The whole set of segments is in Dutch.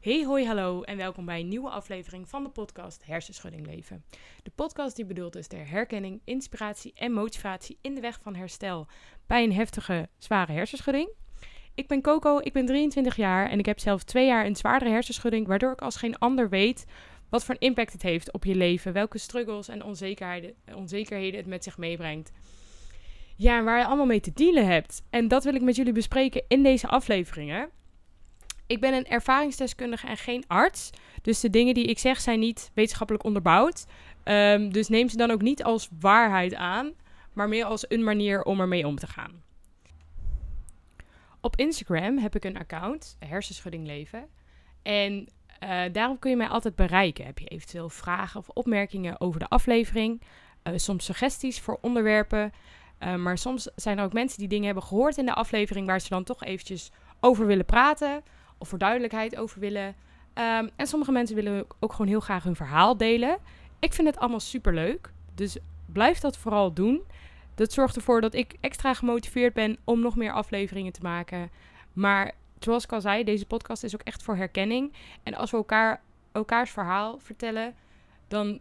Hey, hoi, hallo en welkom bij een nieuwe aflevering van de podcast Hersenschudding Leven. De podcast die bedoeld is ter herkenning, inspiratie en motivatie in de weg van herstel bij een heftige, zware hersenschudding. Ik ben Coco, ik ben 23 jaar en ik heb zelf twee jaar een zwaardere hersenschudding, waardoor ik als geen ander weet wat voor een impact het heeft op je leven, welke struggles en onzekerheden, onzekerheden het met zich meebrengt. Ja, en waar je allemaal mee te dealen hebt. En dat wil ik met jullie bespreken in deze afleveringen. Ik ben een ervaringsdeskundige en geen arts. Dus de dingen die ik zeg zijn niet wetenschappelijk onderbouwd. Ehm, dus neem ze dan ook niet als waarheid aan, maar meer als een manier om ermee om te gaan. Op Instagram heb ik een account, Hersenschudding Leven. En uh, daarop kun je mij altijd bereiken. Heb je eventueel vragen of opmerkingen over de aflevering? Uh, soms suggesties voor onderwerpen. Uh, maar soms zijn er ook mensen die dingen hebben gehoord in de aflevering waar ze dan toch eventjes over willen praten of voor duidelijkheid over willen. Um, en sommige mensen willen ook gewoon heel graag hun verhaal delen. Ik vind het allemaal super leuk. Dus blijf dat vooral doen. Dat zorgt ervoor dat ik extra gemotiveerd ben om nog meer afleveringen te maken. Maar zoals ik al zei, deze podcast is ook echt voor herkenning. En als we elkaar, elkaars verhaal vertellen, dan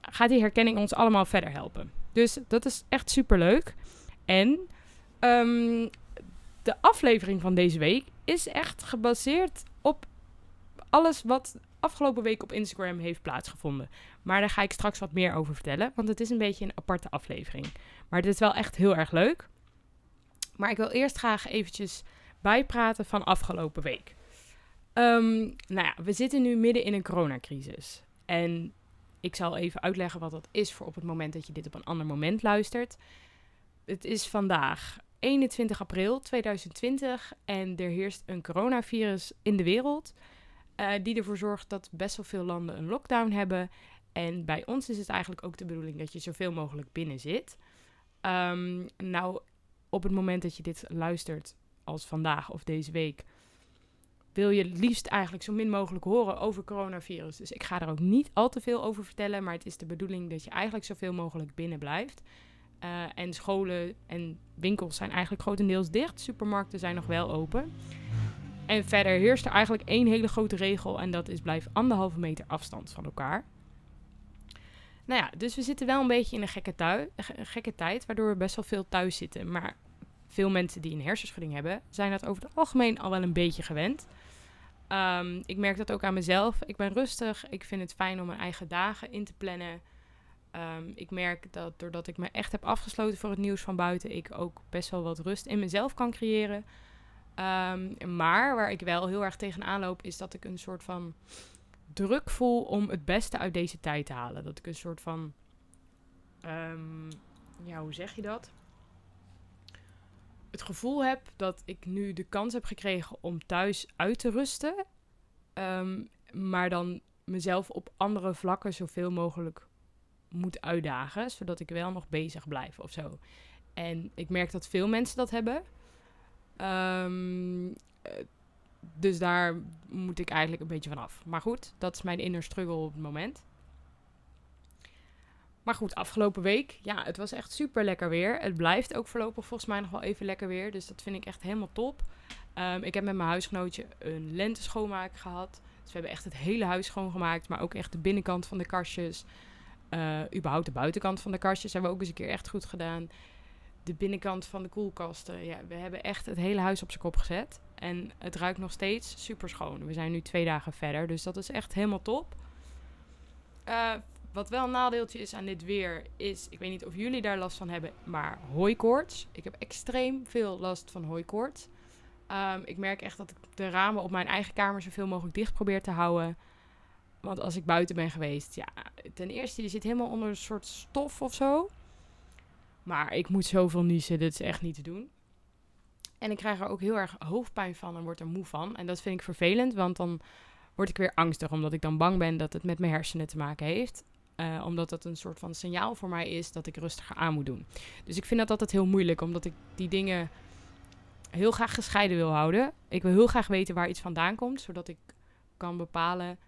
gaat die herkenning ons allemaal verder helpen. Dus dat is echt super leuk. En um, de aflevering van deze week is echt gebaseerd op alles wat afgelopen week op Instagram heeft plaatsgevonden. Maar daar ga ik straks wat meer over vertellen, want het is een beetje een aparte aflevering. Maar het is wel echt heel erg leuk. Maar ik wil eerst graag eventjes bijpraten van afgelopen week. Um, nou ja, we zitten nu midden in een coronacrisis. En ik zal even uitleggen wat dat is voor op het moment dat je dit op een ander moment luistert. Het is vandaag 21 april 2020 en er heerst een coronavirus in de wereld. Uh, die ervoor zorgt dat best wel veel landen een lockdown hebben. En bij ons is het eigenlijk ook de bedoeling dat je zoveel mogelijk binnen zit. Um, nou, op het moment dat je dit luistert, als vandaag of deze week, wil je liefst eigenlijk zo min mogelijk horen over coronavirus. Dus ik ga er ook niet al te veel over vertellen, maar het is de bedoeling dat je eigenlijk zoveel mogelijk binnen blijft. Uh, en scholen en winkels zijn eigenlijk grotendeels dicht. Supermarkten zijn nog wel open. En verder heerst er eigenlijk één hele grote regel. En dat is blijf anderhalve meter afstand van elkaar. Nou ja, dus we zitten wel een beetje in een gekke, gekke tijd. Waardoor we best wel veel thuis zitten. Maar veel mensen die een hersenschudding hebben, zijn dat over het algemeen al wel een beetje gewend. Um, ik merk dat ook aan mezelf. Ik ben rustig. Ik vind het fijn om mijn eigen dagen in te plannen. Um, ik merk dat doordat ik me echt heb afgesloten voor het nieuws van buiten, ik ook best wel wat rust in mezelf kan creëren. Um, maar waar ik wel heel erg tegenaan loop, is dat ik een soort van druk voel om het beste uit deze tijd te halen. Dat ik een soort van. Um, ja, hoe zeg je dat? Het gevoel heb dat ik nu de kans heb gekregen om thuis uit te rusten. maar dan mezelf op andere vlakken zoveel mogelijk moet uitdagen, zodat ik wel nog bezig blijf of zo. En ik merk dat veel mensen dat hebben. Um, dus daar moet ik eigenlijk een beetje vanaf. Maar goed, dat is mijn inner struggle op het moment. Maar goed, afgelopen week, ja, het was echt super lekker weer. Het blijft ook voorlopig volgens mij nog wel even lekker weer. Dus dat vind ik echt helemaal top. Um, ik heb met mijn huisgenootje een lente schoonmaak gehad. Dus we hebben echt het hele huis schoongemaakt. Maar ook echt de binnenkant van de kastjes. Uh, überhaupt de buitenkant van de kastjes hebben we ook eens een keer echt goed gedaan. De binnenkant van de koelkasten. Ja, we hebben echt het hele huis op zijn kop gezet. En het ruikt nog steeds super schoon. We zijn nu twee dagen verder, dus dat is echt helemaal top. Uh, wat wel een nadeeltje is aan dit weer, is, ik weet niet of jullie daar last van hebben, maar hooikoorts. Ik heb extreem veel last van hooikoorts. Um, ik merk echt dat ik de ramen op mijn eigen kamer zoveel mogelijk dicht probeer te houden. Want als ik buiten ben geweest, ja, ten eerste, die zit helemaal onder een soort stof of zo. Maar ik moet zoveel niezen, dit is echt niet te doen. En ik krijg er ook heel erg hoofdpijn van en word er moe van. En dat vind ik vervelend, want dan word ik weer angstig, omdat ik dan bang ben dat het met mijn hersenen te maken heeft. Uh, omdat dat een soort van signaal voor mij is dat ik rustiger aan moet doen. Dus ik vind dat altijd heel moeilijk, omdat ik die dingen heel graag gescheiden wil houden. Ik wil heel graag weten waar iets vandaan komt, zodat ik kan bepalen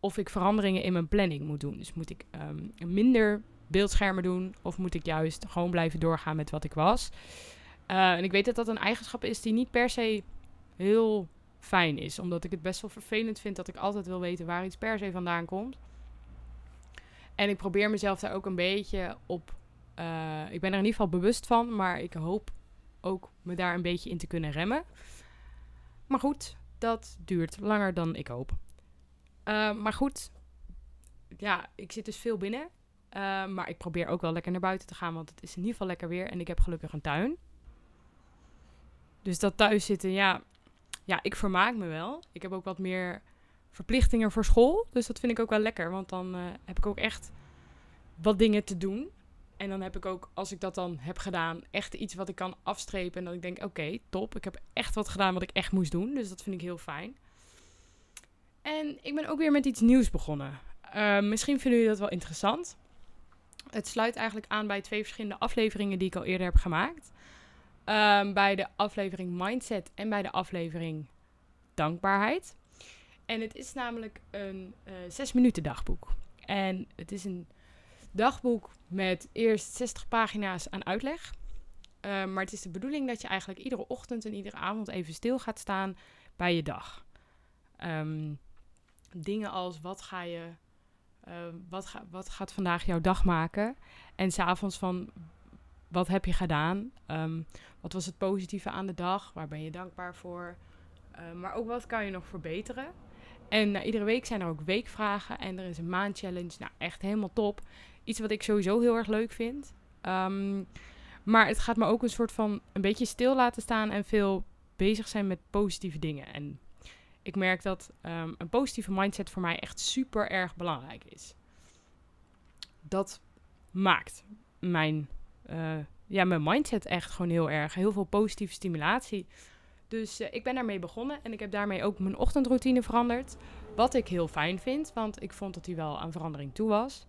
of ik veranderingen in mijn planning moet doen. Dus moet ik um, minder beeldschermen doen of moet ik juist gewoon blijven doorgaan met wat ik was. Uh, en ik weet dat dat een eigenschap is die niet per se heel fijn is. Omdat ik het best wel vervelend vind dat ik altijd wil weten waar iets per se vandaan komt. En ik probeer mezelf daar ook een beetje op. eh, ik ben er in ieder geval bewust van, maar ik hoop ook me daar een beetje in te kunnen remmen. Maar goed, dat duurt langer dan ik hoop. Eh, maar goed, ja, ik zit dus veel binnen. Eh, maar ik probeer ook wel lekker naar buiten te gaan, want het is in ieder geval lekker weer. En ik heb gelukkig een tuin. Dus dat thuis zitten, ja, ja, ik vermaak me wel. Ik heb ook wat meer verplichtingen voor school. Dus dat vind ik ook wel lekker, want dan eh, heb ik ook echt wat dingen te doen. En dan heb ik ook, als ik dat dan heb gedaan, echt iets wat ik kan afstrepen. En dat ik denk, oké, top. Ik heb echt wat gedaan wat ik echt moest doen. Dus dat vind ik heel fijn. En ik ben ook weer met iets nieuws begonnen. Uh, misschien vinden jullie dat wel interessant. Het sluit eigenlijk aan bij twee verschillende afleveringen die ik al eerder heb gemaakt. Um, bij de aflevering Mindset en bij de aflevering Dankbaarheid. En het is namelijk een uh, zes minuten dagboek. En het is een dagboek met eerst 60 pagina's aan uitleg. Uh, maar het is de bedoeling dat je eigenlijk iedere ochtend en iedere avond even stil gaat staan bij je dag. Um, dingen als wat ga je, uh, wat, ga, wat gaat vandaag jouw dag maken? En s'avonds van wat heb je gedaan? Um, wat was het positieve aan de dag? Waar ben je dankbaar voor? Uh, maar ook wat kan je nog verbeteren? En uh, iedere week zijn er ook weekvragen en er is een maandchallenge. Nou, echt helemaal top. Iets wat ik sowieso heel erg leuk vind. Maar het gaat me ook een soort van een beetje stil laten staan en veel bezig zijn met positieve dingen. En ik merk dat um, een positieve mindset voor mij echt super erg belangrijk is. Dat maakt mijn, uh, ja, mijn mindset echt gewoon heel erg. Heel veel positieve stimulatie. Dus uh, ik ben daarmee begonnen en ik heb daarmee ook mijn ochtendroutine veranderd. Wat ik heel fijn vind, want ik vond dat die wel aan verandering toe was.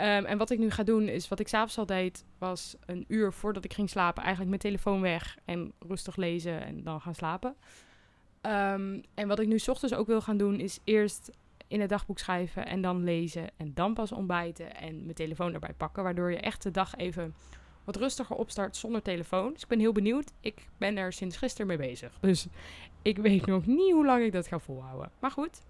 Um, en wat ik nu ga doen is, wat ik s'avonds al deed, was een uur voordat ik ging slapen eigenlijk mijn telefoon weg en rustig lezen en dan gaan slapen. Um, en wat ik nu ochtends ook wil gaan doen, is eerst in het dagboek schrijven en dan lezen en dan pas ontbijten en mijn telefoon erbij pakken. Waardoor je echt de dag even wat rustiger opstart zonder telefoon. Dus ik ben heel benieuwd. Ik ben er sinds gisteren mee bezig. Dus ik weet nog niet hoe lang ik dat ga volhouden. Maar goed,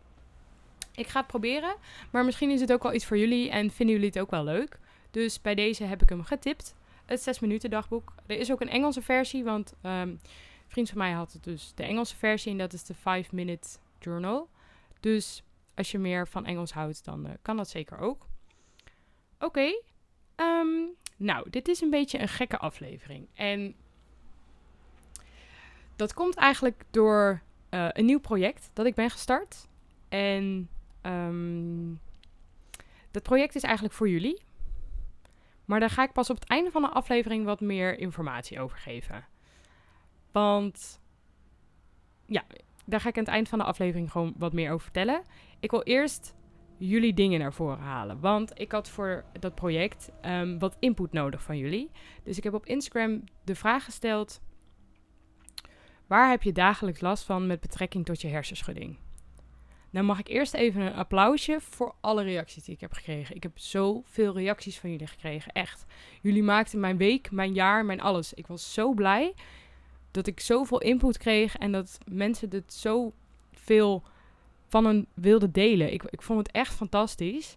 ik ga het proberen. Maar misschien is het ook wel iets voor jullie en vinden jullie het ook wel leuk. Dus bij deze heb ik hem getipt. Het 6 minuten dagboek. Er is ook een Engelse versie, want een vriend van mij had het dus de Engelse versie en dat is de 5 minute journal. Dus als je meer van Engels houdt, dan uh, kan dat zeker ook. Oké. Um, nou, dit is een beetje een gekke aflevering. En dat komt eigenlijk door uh, een nieuw project dat ik ben gestart. En um, dat project is eigenlijk voor jullie. Maar daar ga ik pas op het einde van de aflevering wat meer informatie over geven. Want ja, daar ga ik aan het eind van de aflevering gewoon wat meer over vertellen. Ik wil eerst jullie dingen naar voren halen. Want ik had voor dat project um, wat input nodig van jullie. Dus ik heb op Instagram de vraag gesteld: waar heb je dagelijks last van met betrekking tot je hersenschudding? Nou mag ik eerst even een applausje voor alle reacties die ik heb gekregen. Ik heb zoveel reacties van jullie gekregen, echt. Jullie maakten mijn week, mijn jaar, mijn alles. Ik was zo blij dat ik zoveel input kreeg en dat mensen dit zo veel van een wilde delen. Ik, ik vond het echt fantastisch.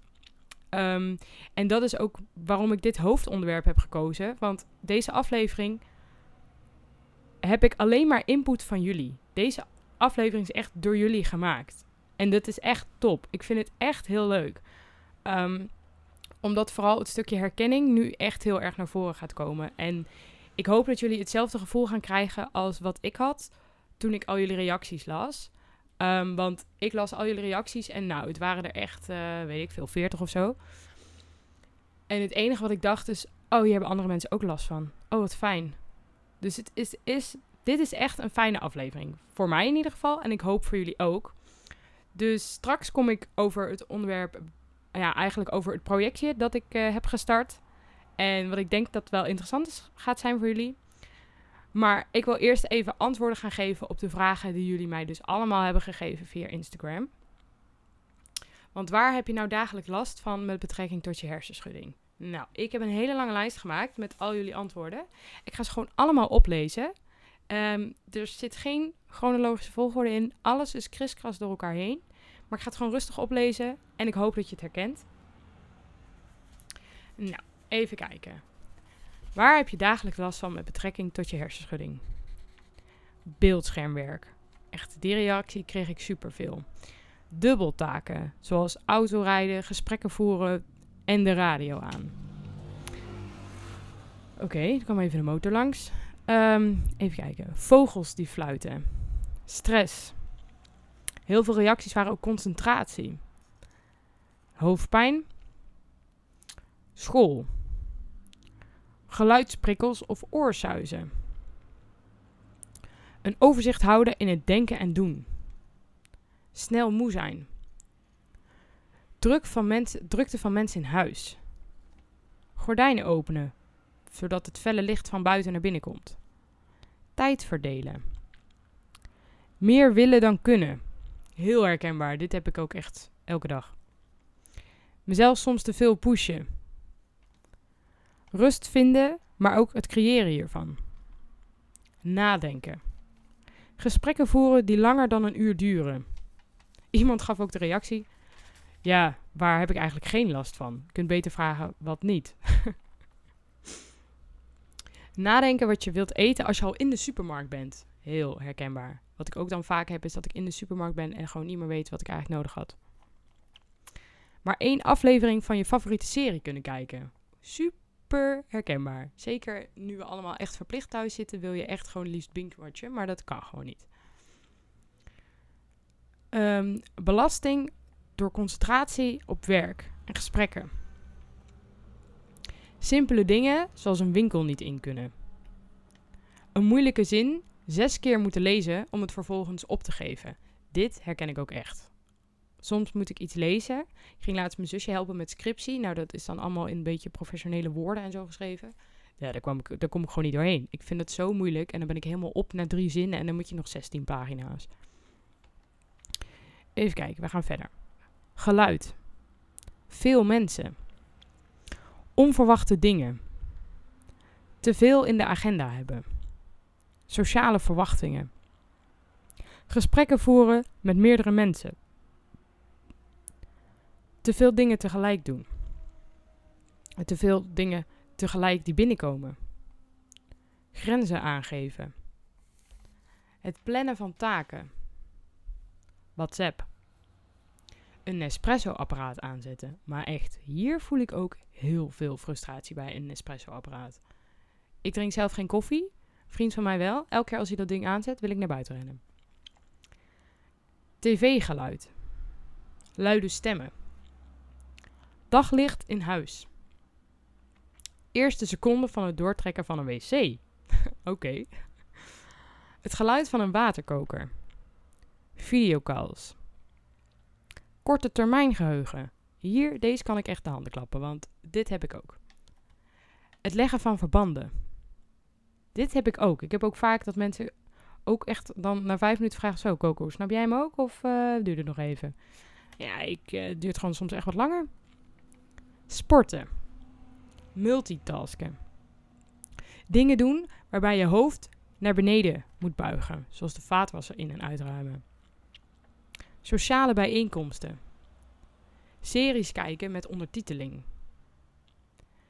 Um, en dat is ook waarom ik dit hoofdonderwerp heb gekozen. Want deze aflevering heb ik alleen maar input van jullie. Deze aflevering is echt door jullie gemaakt. En dat is echt top. Ik vind het echt heel leuk. Um, omdat vooral het stukje herkenning nu echt heel erg naar voren gaat komen. En ik hoop dat jullie hetzelfde gevoel gaan krijgen als wat ik had toen ik al jullie reacties las. Um, want ik las al jullie reacties en nou, het waren er echt, uh, weet ik veel, 40 of zo. En het enige wat ik dacht is, oh, hier hebben andere mensen ook last van. Oh, wat fijn. Dus het is, is, dit is echt een fijne aflevering. Voor mij in ieder geval en ik hoop voor jullie ook. Dus straks kom ik over het onderwerp, ja, eigenlijk over het projectje dat ik uh, heb gestart. En wat ik denk dat wel interessant gaat zijn voor jullie. Maar ik wil eerst even antwoorden gaan geven op de vragen die jullie mij dus allemaal hebben gegeven via Instagram. Want waar heb je nou dagelijks last van met betrekking tot je hersenschudding? Nou, ik heb een hele lange lijst gemaakt met al jullie antwoorden. Ik ga ze gewoon allemaal oplezen. Um, er zit geen chronologische volgorde in. Alles is kriskras door elkaar heen. Maar ik ga het gewoon rustig oplezen en ik hoop dat je het herkent. Nou, even kijken. Waar heb je dagelijks last van met betrekking tot je hersenschudding? Beeldschermwerk. Echt, die reactie kreeg ik superveel. Dubbeltaken, zoals autorijden, gesprekken voeren en de radio aan. Oké, er kwam even de motor langs. Ehm, even kijken. Vogels die fluiten. Stress. Heel veel reacties waren ook concentratie. Hoofdpijn. School. Geluidsprikkels of oorsuizen. Een overzicht houden in het denken en doen. Snel moe zijn. Druk van drukte van mensen in huis. Gordijnen openen, zodat het felle licht van buiten naar binnen komt. Tijd verdelen. Meer willen dan kunnen. Heel herkenbaar. Dit heb ik ook echt elke dag. Mezelf soms te veel pushen. Rust vinden, maar ook het creëren hiervan. Nadenken. Gesprekken voeren die langer dan een uur duren. Iemand gaf ook de reactie: Ja, waar heb ik eigenlijk geen last van? Je kunt beter vragen wat niet. Nadenken wat je wilt eten als je al in de supermarkt bent. Heel herkenbaar. Wat ik ook dan vaak heb, is dat ik in de supermarkt ben en gewoon niet meer weet wat ik eigenlijk nodig had. Maar één aflevering van je favoriete serie kunnen kijken. Super herkenbaar. Zeker nu we allemaal echt verplicht thuis zitten, wil je echt gewoon liefst binge-watchen, maar dat kan gewoon niet. Ehm, belasting door concentratie op werk en gesprekken. Simpele dingen zoals een winkel niet in kunnen. Een moeilijke zin zes keer moeten lezen om het vervolgens op te geven. Dit herken ik ook echt. Soms moet ik iets lezen. Ik ging laatst mijn zusje helpen met scriptie. Nou, dat is dan allemaal in een beetje professionele woorden en zo geschreven. Ja, daar, kwam ik, daar kom ik gewoon niet doorheen. Ik vind het zo moeilijk en dan ben ik helemaal op naar drie zinnen en dan moet je nog 16 pagina's. Even kijken, we gaan verder. Geluid. Veel mensen. Onverwachte dingen. Te veel in de agenda hebben. Sociale verwachtingen. Gesprekken voeren met meerdere mensen. Te veel dingen tegelijk doen. Te veel dingen tegelijk die binnenkomen. Grenzen aangeven. Het plannen van taken. WhatsApp. Een Nespresso-apparaat aanzetten. Maar echt, hier voel ik ook heel veel frustratie bij een Nespresso-apparaat. Ik drink zelf geen koffie, vriend van mij wel. Elke keer als hij dat ding aanzet, wil ik naar buiten rennen. TV-geluid. Luide stemmen. Daglicht in huis. Eerste seconde van het doortrekken van een wc. Oké. Het geluid van een waterkoker. Videocalls. Korte termijn geheugen. Hier, deze kan ik echt de handen klappen, want dit heb ik ook. Het leggen van verbanden. Dit heb ik ook. Ik heb ook vaak dat mensen ook echt dan na vijf minuten vragen: Zo, Coco, snap jij hem ook? Of uh, duurt het nog even? Ja, ik uh, duurt gewoon soms echt wat langer. Sporten. Multitasken. Dingen doen waarbij je hoofd naar beneden moet buigen, zoals de vaatwasser in- en uitruimen. Sociale bijeenkomsten. Series kijken met ondertiteling.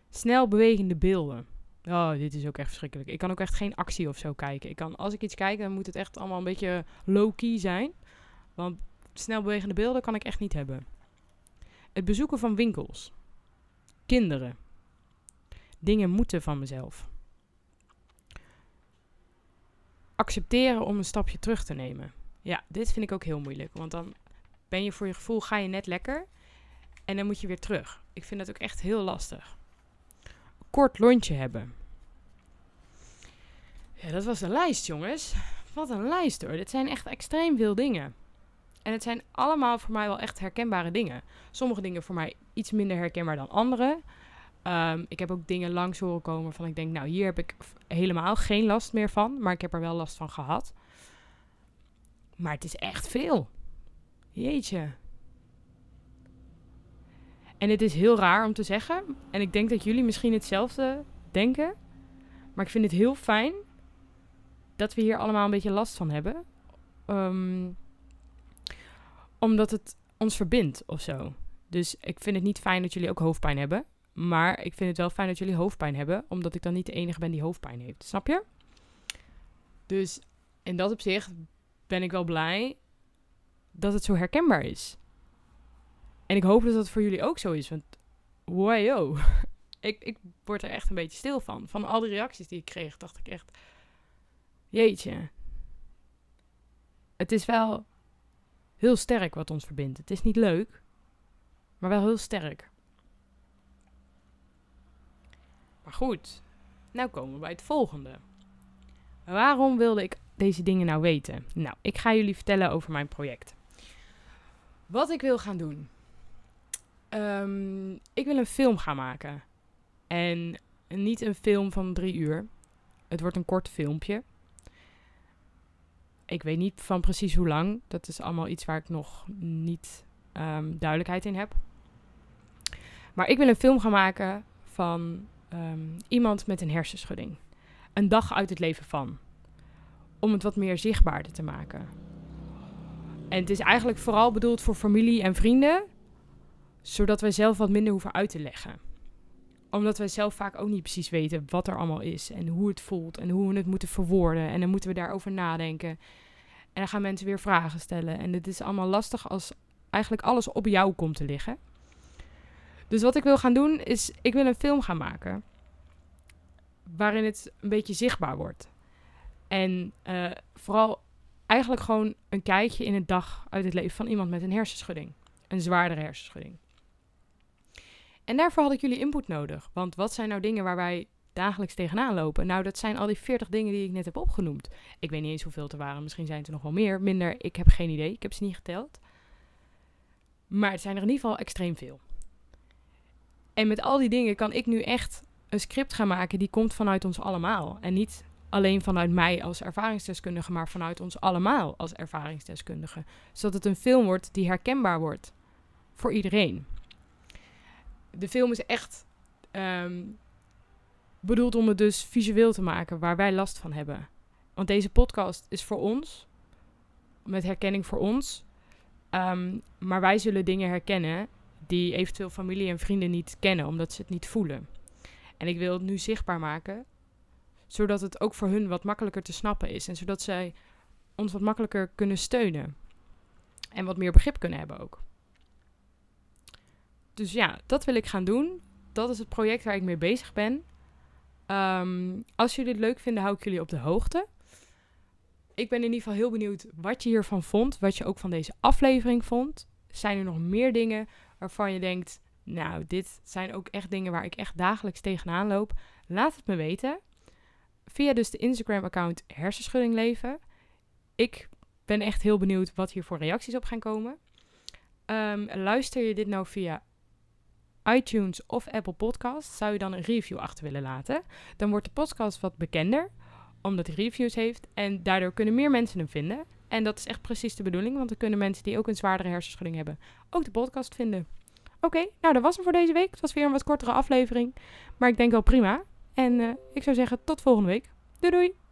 Snel bewegende beelden. Oh, dit is ook echt verschrikkelijk. Ik kan ook echt geen actie of zo kijken. Ik kan, als ik iets kijk, dan moet het echt allemaal een beetje low-key zijn. Want snel bewegende beelden kan ik echt niet hebben. Het bezoeken van winkels. Kinderen. Dingen moeten van mezelf. Accepteren om een stapje terug te nemen. Ja, dit vind ik ook heel moeilijk. Want dan ben je voor je gevoel, ga je net lekker. En dan moet je weer terug. Ik vind dat ook echt heel lastig. Kort lontje hebben. Ja, dat was een lijst, jongens. Wat een lijst hoor. Dit zijn echt extreem veel dingen. En het zijn allemaal voor mij wel echt herkenbare dingen. Sommige dingen voor mij iets minder herkenbaar dan andere. Um, ik heb ook dingen langs horen komen van ik denk, nou hier heb ik helemaal geen last meer van. Maar ik heb er wel last van gehad. Maar het is echt veel. Jeetje. En het is heel raar om te zeggen. En ik denk dat jullie misschien hetzelfde denken. Maar ik vind het heel fijn dat we hier allemaal een beetje last van hebben. ehm, omdat het ons verbindt of zo. Dus ik vind het niet fijn dat jullie ook hoofdpijn hebben. Maar ik vind het wel fijn dat jullie hoofdpijn hebben, omdat ik dan niet de enige ben die hoofdpijn heeft. Snap je? Dus in dat opzicht ben ik wel blij dat het zo herkenbaar is. En ik hoop dat dat voor jullie ook zo is. Want, wow, ik, ik word er echt een beetje stil van. Van al die reacties die ik kreeg, dacht ik echt... Jeetje. Het is wel heel sterk wat ons verbindt. Het is niet leuk, maar wel heel sterk. Maar goed, nou komen we bij het volgende. Waarom wilde ik deze dingen nou weten? Nou, ik ga jullie vertellen over mijn project. Wat ik wil gaan doen. Ehm, ik wil een film gaan maken. En niet een film van drie uur. Het wordt een kort filmpje. Ik weet niet van precies hoe lang. Dat is allemaal iets waar ik nog niet um, duidelijkheid in heb. Maar ik wil een film gaan maken van um, iemand met een hersenschudding. Een dag uit het leven van. Om het wat meer zichtbaarder te maken. En het is eigenlijk vooral bedoeld voor familie en vrienden, zodat wij zelf wat minder hoeven uit te leggen. Omdat wij zelf vaak ook niet precies weten wat er allemaal is en hoe het voelt en hoe we het moeten verwoorden. En dan moeten we daarover nadenken. En dan gaan mensen weer vragen stellen. En het is allemaal lastig als eigenlijk alles op jou komt te liggen. Dus wat ik wil gaan doen is, ik wil een film gaan maken. Waarin het een beetje zichtbaar wordt. En uh, vooral eigenlijk gewoon een kijkje in het dag uit het leven van iemand met een hersenschudding. Een zwaardere hersenschudding. En daarvoor had ik jullie input nodig. Want wat zijn nou dingen waar wij dagelijks tegenaan lopen? Nou, dat zijn al die 40 dingen die ik net heb opgenoemd. Ik weet niet eens hoeveel er waren. Misschien zijn er nog wel meer. Minder. Ik heb geen idee. Ik heb ze niet geteld. Maar het zijn er in ieder geval extreem veel. En met al die dingen kan ik nu echt een script gaan maken die komt vanuit ons allemaal. En niet alleen vanuit mij als ervaringsdeskundige, maar vanuit ons allemaal als ervaringsdeskundige. Zodat het een film wordt die herkenbaar wordt voor iedereen. De film is echt um, bedoeld om het dus visueel te maken waar wij last van hebben. Want deze podcast is voor ons, met herkenning voor ons. Um, maar wij zullen dingen herkennen die eventueel familie en vrienden niet kennen, omdat ze het niet voelen. En ik wil het nu zichtbaar maken, zodat het ook voor hun wat makkelijker te snappen is. En zodat zij ons wat makkelijker kunnen steunen. En wat meer begrip kunnen hebben ook. Dus ja, dat wil ik gaan doen. Dat is het project waar ik mee bezig ben. Um, als jullie het leuk vinden, hou ik jullie op de hoogte. Ik ben in ieder geval heel benieuwd wat je hiervan vond. Wat je ook van deze aflevering vond. Zijn er nog meer dingen waarvan je denkt, nou, dit zijn ook echt dingen waar ik echt dagelijks tegenaan loop, laat het me weten. Via dus de Instagram-account Hersenschudding Leven. Ik ben echt heel benieuwd wat hier voor reacties op gaan komen. Um, luister je dit nou via iTunes of Apple Podcasts, zou je dan een review achter willen laten. Dan wordt de podcast wat bekender, omdat hij reviews heeft. En daardoor kunnen meer mensen hem vinden. En dat is echt precies de bedoeling, want dan kunnen mensen die ook een zwaardere hersenschudding hebben ook de podcast vinden. Oké, nou dat was hem voor deze week. Het was weer een wat kortere aflevering, maar ik denk wel prima. En uh, ik zou zeggen tot volgende week. Doei doei!